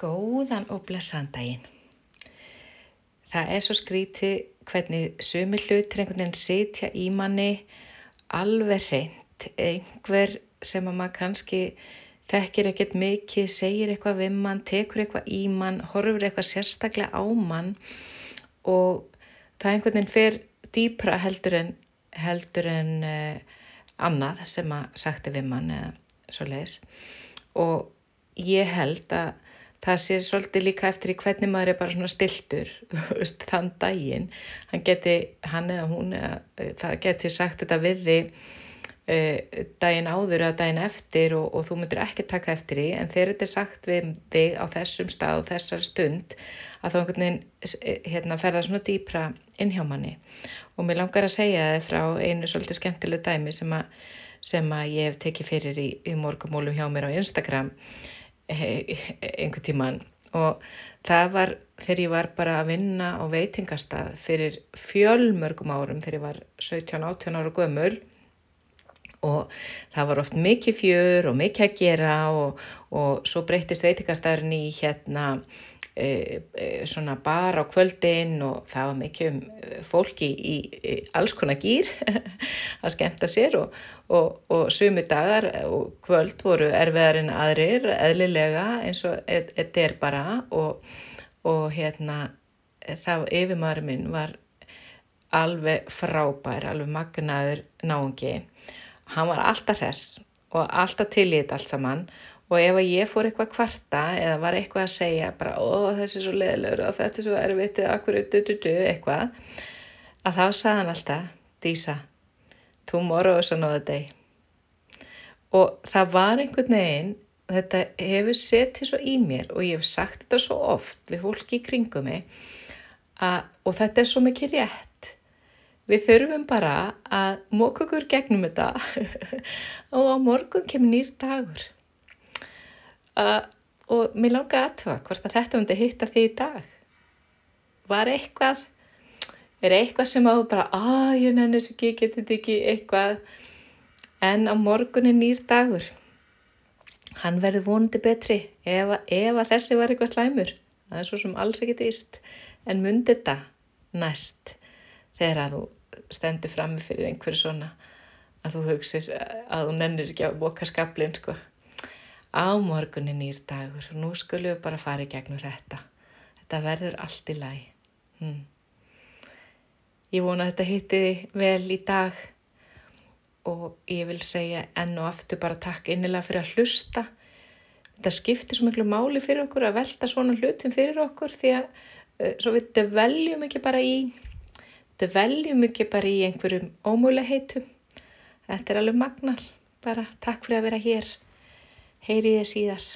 Góðan og blessan daginn. Það er svo skrítið hvernig sumi hlutir einhvern veginn sitja í manni alveg reynd. Einhver sem að maður kannski þekkir ekkert mikið, segir eitthvað við mann, tekur eitthvað í mann, horfur eitthvað sérstaklega á mann og það einhvern veginn fer dýpra heldur en, heldur en uh, annað sem að sagti við mann eða svo leiðis. Og ég held að það sé svolítið líka eftir í hvernig maður er bara svona stiltur þann daginn. Hann geti, hann eða hún eða, það geti sagt þetta við þig uh, daginn áður eða daginn eftir og, og þú myndir ekki taka eftir því. En þegar þetta er sagt við þig á þessum stað og þessar stund að þá einhvern veginn e, hérna, ferða svona dýpra inn hjá manni. Og mér langar að segja þið frá einu svolítið skemmtilegu dæmi sem að, sem að ég hef tekið fyrir í, í morgumólum hjá mér á Instagram einhver tíman og það var þegar ég var bara að vinna á veitingastað fyrir fjölmörgum árum þegar ég var 17-18 ára gömul. Og það var oft mikið fjör og mikið að gera og, og svo breytist veitingastæðurinn í hérna svona bar á kvöldin og það var mikið um e, fólki í, í alls konar gýr að skemta sér og, og, og sumi dagar og kvöld voru erfiðar en aðrir eðlilega eins og þetta er bara og, og hérna þá yfirmaður minn var alveg frábær, alveg magnaður náungi. Hann var alltaf hress og alltaf til í þetta allt saman og ef að ég fór eitthvað kvarta eða var eitthvað að segja bara ó þessi er svo leðilegur og þetta er svo erfitt eða akkur eitthvað að þá sagði hann alltaf Dísa, tomorrow is another day. Og það var einhvern veginn þetta hefur setið svo í mér og ég hef sagt þetta svo oft við fólki í kringum mig að, og þetta er svo mikið rétt. Við þurfum bara að móka okkur gegnum þetta. Og á morgun kemur nýr dagur uh, og mér langaði aðtöða hvort að þetta myndi hitta því í dag. Var eitthvað er eitthvað sem á bara að ég nenni þess ekki, geti þetta ekki eitthvað? En á morgunin nýr dagur. Hann verður vonandi betri ef, ef að þessi var eitthvað slæmur. Það er svo sem alls ekkit íst en myndi þetta næst þegar að þú stendur frammi fyrir einhverju svona að þú hugsir að þú nennir ekki að boka skablin sko á morgunin nýr dagur. Nú skulum við bara fara í gegnum þetta. Þetta verður allt í læg hmm. ég vona að þetta hitti vel í dag. Og ég vil segja enn og aftur bara takk innilega fyrir að hlusta. Þetta skiptir svo miklu máli fyrir okkur að velta svona hlutum fyrir okkur því að uh, svo við develjum ekki bara í develjum ekki bara í einhverjum ómúleheitum þetta er alveg magnar bara takk fyrir að vera hér heyri ég síðar